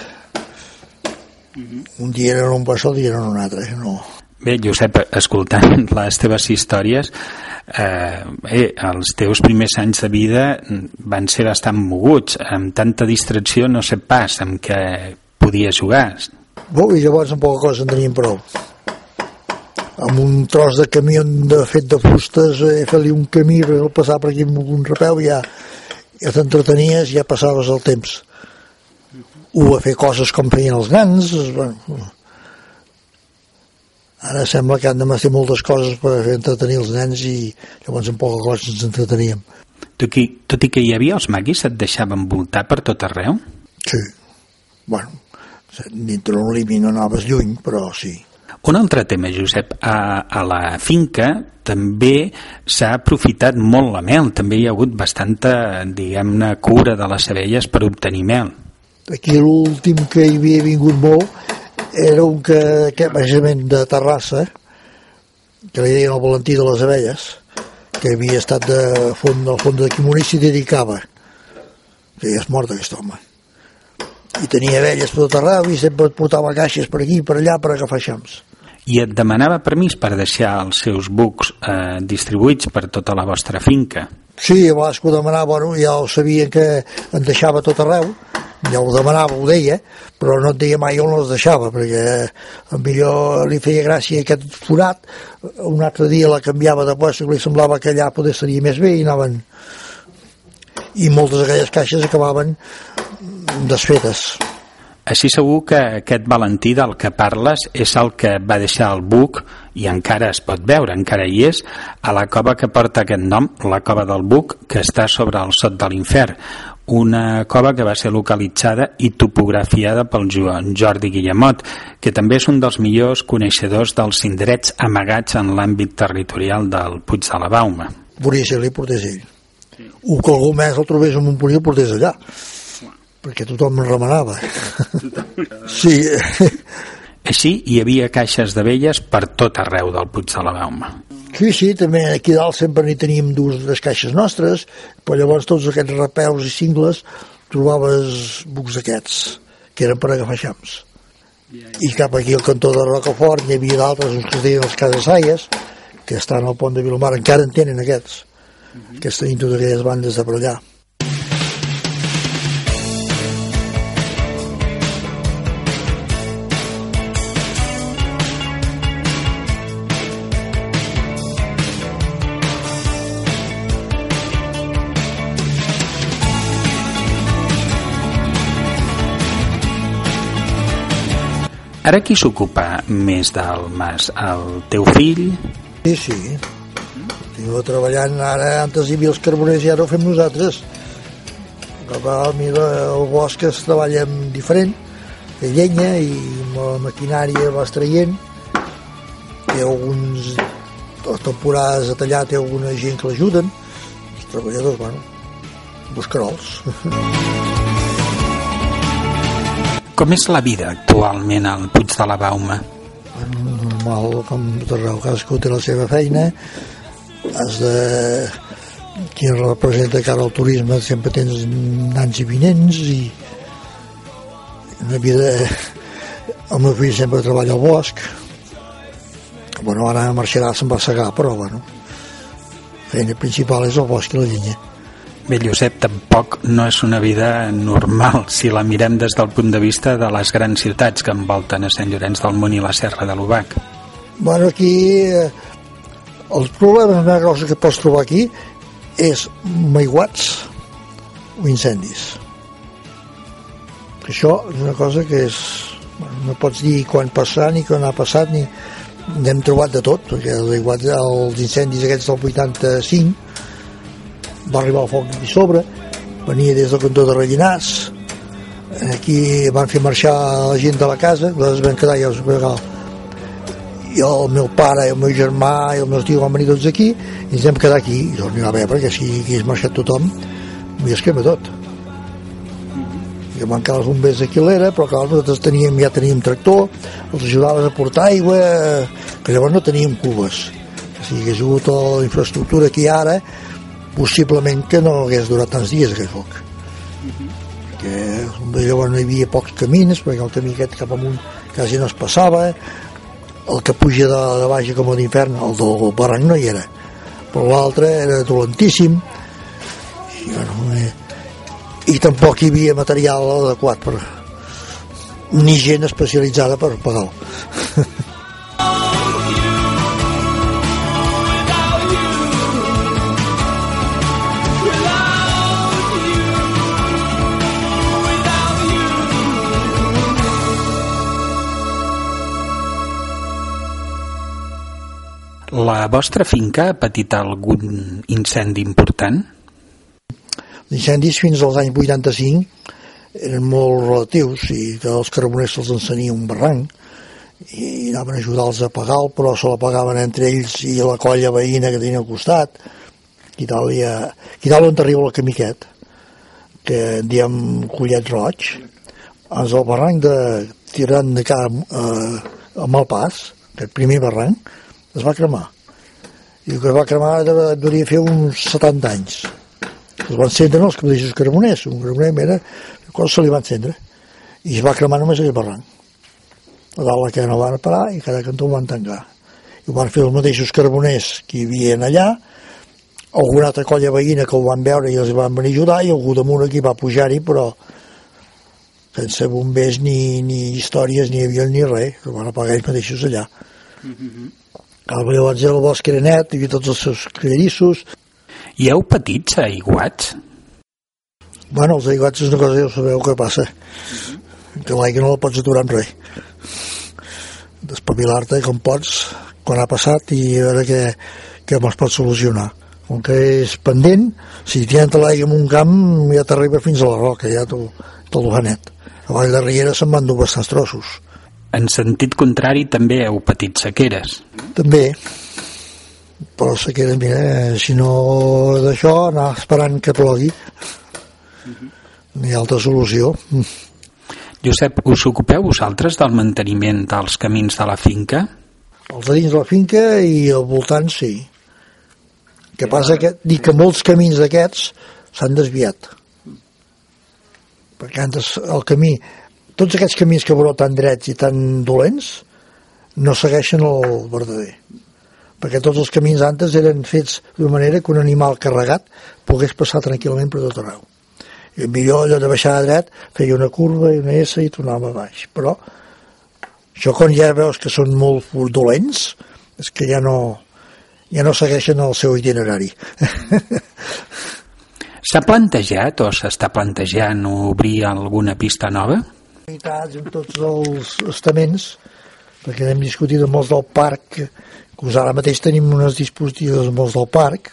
Un dia eren un bessó, un dia eren un altre no. Bé, Josep, escoltant les teves històries eh, bé, els teus primers anys de vida van ser bastant moguts. Amb tanta distracció no sé pas amb què podies jugar. Bo, i llavors amb poca cosa en tenien prou amb un tros de camió de fet de fustes eh, fer-li un camí per passar per aquí amb un rapeu ja, ja t'entretenies ja passaves el temps. O a fer coses com feien els grans bueno, ara sembla que han de fer moltes coses per fer entretenir els nens i llavors en poca cosa ens entreteníem. Tot i, tot i que hi havia els maquis et deixaven voltar per tot arreu? Sí, bueno dintre un límit no anaves lluny però sí un altre tema, Josep, a, a la finca també s'ha aprofitat molt la mel, també hi ha hagut bastanta, diguem-ne, cura de les abelles per obtenir mel. Aquí l'últim que hi havia vingut molt era un que, que precisament de Terrassa, que li deien el Valentí de les abelles, que havia estat de font, del fons de Quimoní s'hi dedicava, que ja és mort aquest home. I tenia abelles per tot arreu i sempre portava caixes per aquí per allà per agafar xams i et demanava permís per deixar els seus bucs eh, distribuïts per tota la vostra finca? Sí, a vegades que ho demanava, bueno, ja ho sabia que en deixava tot arreu, ja ho demanava, ho deia, però no et deia mai on els deixava, perquè millor li feia gràcia aquest forat, un altre dia la canviava de puesto, li semblava que allà poder seria més bé i anaven i moltes d'aquelles caixes acabaven desfetes Així segur que aquest Valentí del que parles és el que va deixar el Buc, i encara es pot veure, encara hi és, a la cova que porta aquest nom, la cova del Buc, que està sobre el sot de l'infern, una cova que va ser localitzada i topografiada pel Joan Jordi Guillemot, que també és un dels millors coneixedors dels indrets amagats en l'àmbit territorial del Puig de la Bauma. Volia ser-li portés ell. O que algú més el trobés en Montpellier el portés allà perquè tothom em remenava. sí. Així hi havia caixes de velles per tot arreu del Puig de la Bauma. Sí, sí, també aquí dalt sempre n'hi teníem dues les caixes nostres, però llavors tots aquests rapeus i cingles trobaves bucs d'aquests, que eren per agafar xams. I cap aquí al cantó de Rocafort hi havia d'altres, uns que es deien els Casasaies, que estan al pont de Vilomar, encara en tenen aquests, que tenien totes aquelles bandes de per allà. Ara qui s'ocupa més del mas? El teu fill? Sí, sí. Estic treballant ara, antes hi havia els carboners i ara ho fem nosaltres. El, mira, el bosc es treballa diferent, de llenya i amb la maquinària vas traient. Ha alguns, temporades a tallar té alguna gent que l'ajuden. Els treballadors, bueno, buscarols. Com és la vida actualment al Puig de la Bauma? Normal, com tot arreu, cadascú té la seva feina, has de... Qui representa cara al turisme sempre tens nans i vinents i una vida... El meu fill sempre treballa al bosc, bueno, ara marxarà, se'n va segar, però bueno, la feina principal és el bosc i la llenya. Bé, Josep, tampoc no és una vida normal si la mirem des del punt de vista de les grans ciutats que envolten a Sant Llorenç del Munt i la Serra de l'Ubac. Bueno, aquí eh, els problemes més grossos que pots trobar aquí és maiguats o incendis. Això és una cosa que és... Bueno, no pots dir quan passar ni quan ha passat ni... N'hem trobat de tot, perquè els incendis aquests del 85 va arribar el foc aquí sobre, venia des del cantó de Rellinars, aquí van fer marxar la gent de la casa, les van quedar ja i el meu pare i el meu germà i el meu tio van venir tots aquí i ens vam quedar aquí i doncs n'hi va haver perquè si hagués marxat tothom m'hi es crema tot i van quedar els bombers aquí a l'era però clar, nosaltres teníem, ja teníem tractor els ajudaves a portar aigua que llavors no teníem cubes si hagués hagut la infraestructura que hi ha ara possiblement que no hagués durat tants dies aquell foc. Perquè llavors no hi havia pocs camins perquè el camí aquest cap amunt quasi no es passava. El que puja de, de baix com a d'infern el del barranc no hi era. Però l'altre era dolentíssim. I, bueno, eh, i tampoc hi havia material adequat per ni gent especialitzada per pagar-lo La vostra finca ha patit algun incendi important? Incendis fins als anys 85 eren molt relatius i els carboners se'ls ensenia un barranc i anaven a ajudar-los a pagar però se la pagaven entre ells i la colla veïna que tenia al costat i tal, i, i tal on arriba el camí aquest que diem Collet Roig és el barranc de tirant de camp eh, a Malpàs, aquest primer barranc es va cremar. I el que es va cremar devia fer uns 70 anys. Es van encendre els mateixos carboners un carboner era cosa se li va encendre. I es va cremar només aquell barranc. A dalt la que no van parar i cada cantó ho van tancar. I ho van fer els mateixos carboners que hi havia allà. Alguna altra colla veïna que ho van veure i els van venir a ajudar i algú damunt aquí va pujar-hi però sense bombers ni, ni històries ni avions ni res, ho van apagar ells mateixos allà. Mm -hmm. El llavors el bosc era net, hi havia tots els seus crerissos. Hi heu petits aiguats? Bueno, els aiguats és una cosa, ja sabeu què passa. Que l'aigua no la pots aturar amb res despavilar-te com pots quan ha passat i a veure què, què me'ls pots solucionar com que és pendent si t'hi entra l'aigua en un camp ja t'arriba fins a la roca ja t'ho ha net a Vall de Riera se'n van dur bastants trossos en sentit contrari també heu patit sequeres també però sequeres, mira, si no d'això anar esperant que plogui no hi ha altra solució Josep, us ocupeu vosaltres del manteniment dels camins de la finca? Els de dins de la finca i al voltant sí. que passa que dic que molts camins d'aquests s'han desviat. Perquè antes el camí, tots aquests camins que veureu tan drets i tan dolents, no segueixen el verdader. Perquè tots els camins antes eren fets d'una manera que un animal carregat pogués passar tranquil·lament per tot arreu i millor allò de baixar a dret feia una curva i una S i tornava baix però això quan ja veus que són molt dolents és que ja no ja no segueixen el seu itinerari S'ha plantejat o s'està plantejant obrir alguna pista nova? En tots els estaments perquè hem discutit amb molts del parc que ara mateix tenim unes dispositives amb molts del parc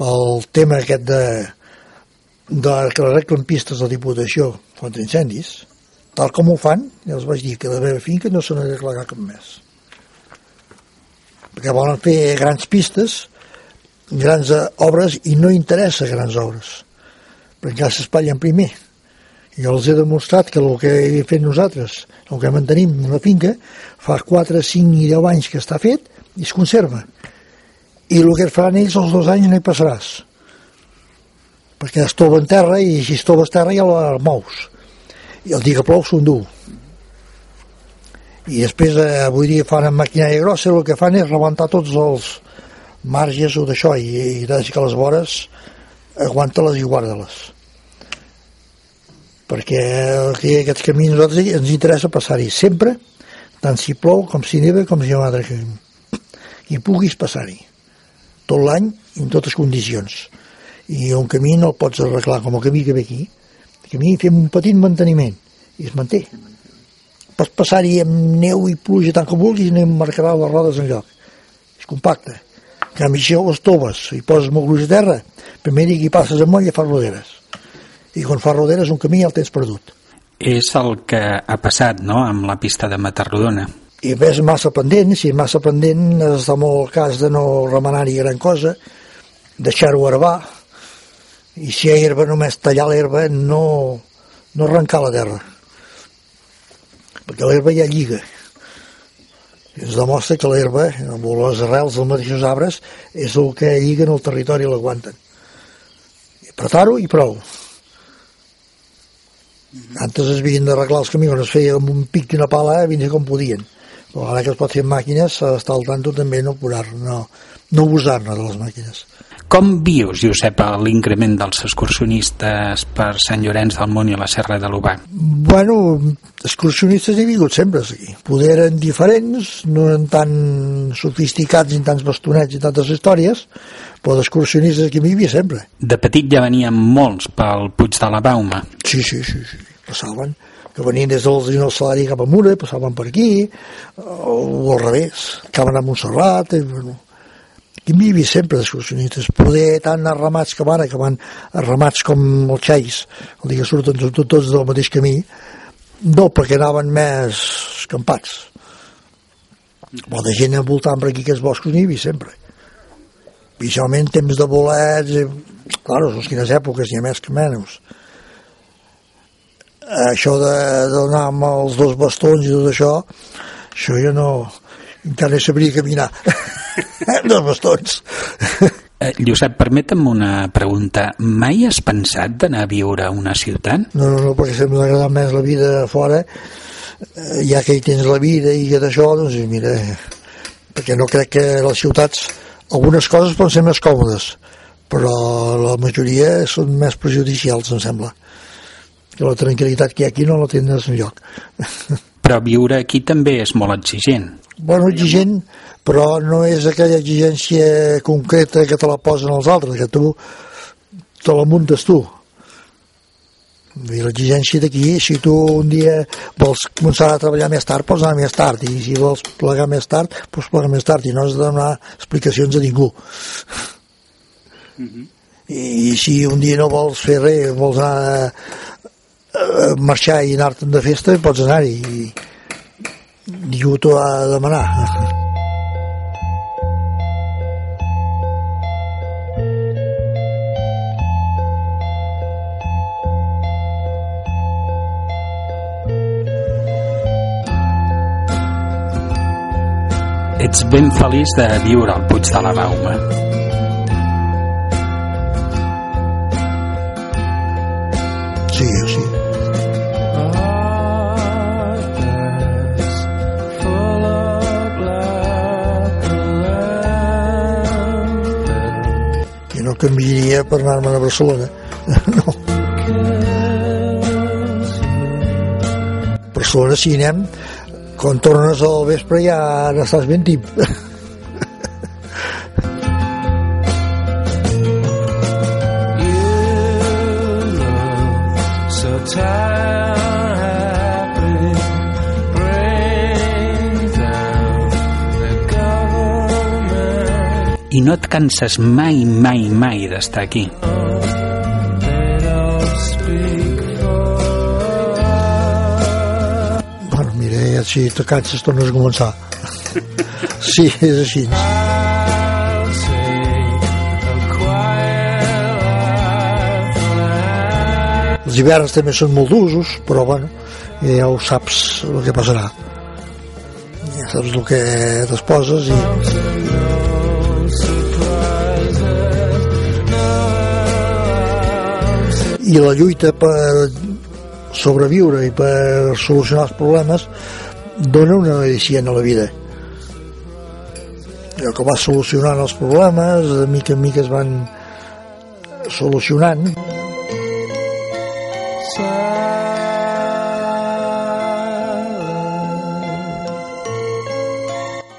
pel tema aquest de de que arreglen pistes de Diputació contra incendis, tal com ho fan, ja els vaig dir que la meva finca no se n'arreglarà cap més. Perquè volen fer grans pistes, grans obres, i no interessa grans obres, perquè ja s'espatllen primer. I jo els he demostrat que el que he fet nosaltres, el que mantenim en la finca, fa 4, 5 i 10 anys que està fet i es conserva. I el que faran ells els dos anys no hi passaràs. Perquè es tova en terra i si es tova terra ja la mous. I el dia que plou s'endú. I després eh, avui dia fan amb maquinària grossa el que fan és rebentar tots els marges o d'això i, i des que les vores aguanta-les i guarda-les perquè aquests camins nosaltres ens interessa passar-hi sempre tant si plou com si neva com si hi ha un altre camí. I puguis passar-hi tot l'any en totes condicions. I un camí no el pots arreglar com el camí que ve aquí. El camí fem un petit manteniment i es manté. Pots passar-hi amb neu i pluja tant com vulguis i no marcarà les rodes en lloc. És compacte. En canvi si les toves i poses molt gruix a terra primer dia que passes amunt ja fas roderes i quan fas roderes un camí ja el tens perdut. És el que ha passat no? amb la pista de Matarrodona. I ves massa pendent si és massa pendent està molt el cas de no remenar-hi gran cosa deixar-ho herbar i si hi ha herba només tallar l'herba no, no arrencar la terra. Perquè l'herba ja lliga. I ens demostra que l'herba amb les arrels dels mateixos arbres és el que lliguen el territori i l'aguanten. Apretar-ho i prou antes es havien d'arreglar els camins es feia amb un pic i una pala eh, fins com podien. Però ara que es pot fer amb màquines s'ha d'estar al tanto també no, no, no abusar-ne de les màquines com vius, Josep, l'increment dels excursionistes per Sant Llorenç del Munt i la Serra de l'Ubà? Bueno, excursionistes he vingut sempre aquí. Poder eren diferents, no eren tan sofisticats ni tants bastonets i tantes històries, però d'excursionistes aquí m'hi havia sempre. De petit ja venien molts pel Puig de la Bauma. Sí, sí, sí, sí. passaven que venien des del del Salari cap a Mura, passaven per aquí, o al revés, acaben a Montserrat, i, bueno, i m'hi havia sempre d'excursionistes, poder tant a ramats com ara, que van a ramats com els xais, el dia que surten tots, del mateix camí, no, perquè anaven més escampats. Però de gent envoltant per aquí aquests boscos n'hi havia sempre. Especialment temps de bolets, i, clar, no quines èpoques, ni més que menys. Això de, d'anar amb els dos bastons i tot això, això jo no, encara sabria caminar. de bastons. Eh, Josep, permetem una pregunta. Mai has pensat d'anar a viure a una ciutat? No, no, no, perquè sempre m'ha agradat més la vida fora, eh, ja que hi tens la vida i tot això, doncs mira, perquè no crec que les ciutats, algunes coses poden ser més còmodes, però la majoria són més prejudicials, em sembla. Que la tranquil·litat que hi ha aquí no la tens lloc. Però viure aquí també és molt exigent. Bueno, exigent, però no és aquella exigència concreta que te la posen els altres, que tu te la muntes tu. L'exigència d'aquí, si tu un dia vols començar a treballar més tard, pots anar més tard, i si vols plegar més tard, pots plegar més tard, i no has de donar explicacions a ningú. Mm -hmm. I, I si un dia no vols fer res, vols anar a, a marxar i anar-te'n de festa, pots anar-hi, i ningú t'ho ha de demanar. ets ben feliç de viure al Puig de la Bauma. Canviaria per anar-me'n a Barcelona. no. Barcelona, si anem, quan tornes al vespre ja n'estàs ben tip. I no et canses mai, mai, mai d'estar aquí. si te canses tornes a començar. Sí, és així. Els hiverns també són molt d'usos però bueno, ja ho saps el que passarà. Ja saps el que t'esposes i i la lluita per sobreviure i per solucionar els problemes dona una medicina a la vida. Allò que va solucionant els problemes de mica en mica es van solucionant.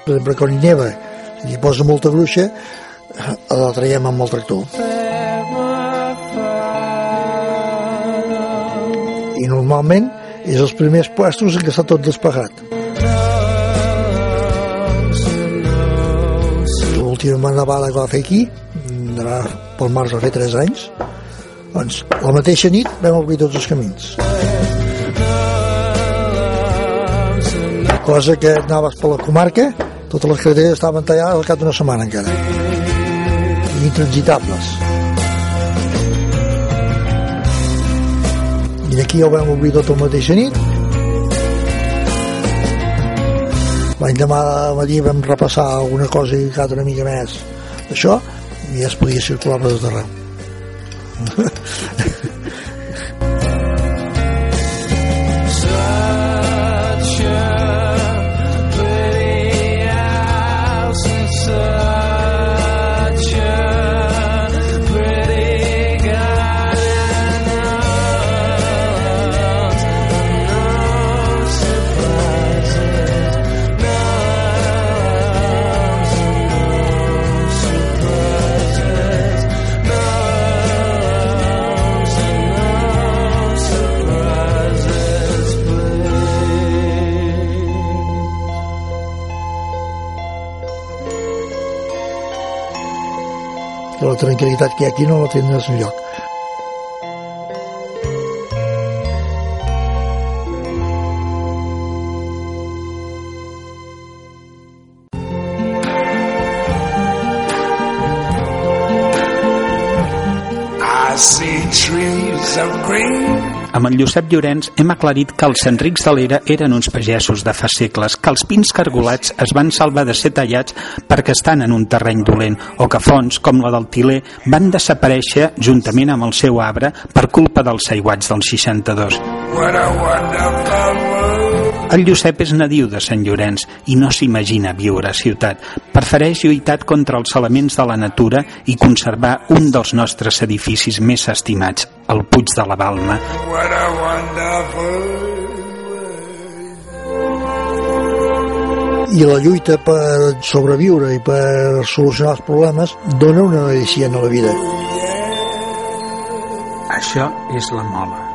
Per exemple quan hi neva i posa molta gruixa la traiem amb el tractor i normalment és els primers puestos en què està tot despegat l'última nevada que va fer aquí pel març va fer 3 anys doncs la mateixa nit vam obrir tots els camins. Cosa que anaves per la comarca totes les carreteres estaven tallades al cap d'una setmana encara. Intransitables i d'aquí ja ho vam obrir tot el mateixa nit. L'endemà de matí vam repassar alguna cosa i cada una mica més. D'això i ja es podia circular per tot arreu. tranquil·litat que hi aquí no la tindràs enlloc. En Josep Llorenç hem aclarit que els Enrics de l'Era eren uns pagesos de fa segles, que els pins cargolats es van salvar de ser tallats perquè estan en un terreny dolent, o que fonts, com la del Tiler, van desaparèixer juntament amb el seu arbre per culpa dels aiguats del 62. What a wonderful el Josep és nadiu de Sant Llorenç i no s'imagina viure a ciutat. Prefereix lluitar contra els elements de la natura i conservar un dels nostres edificis més estimats, el Puig de la Balma. I la lluita per sobreviure i per solucionar els problemes dona una medicina a la vida. Això és la mola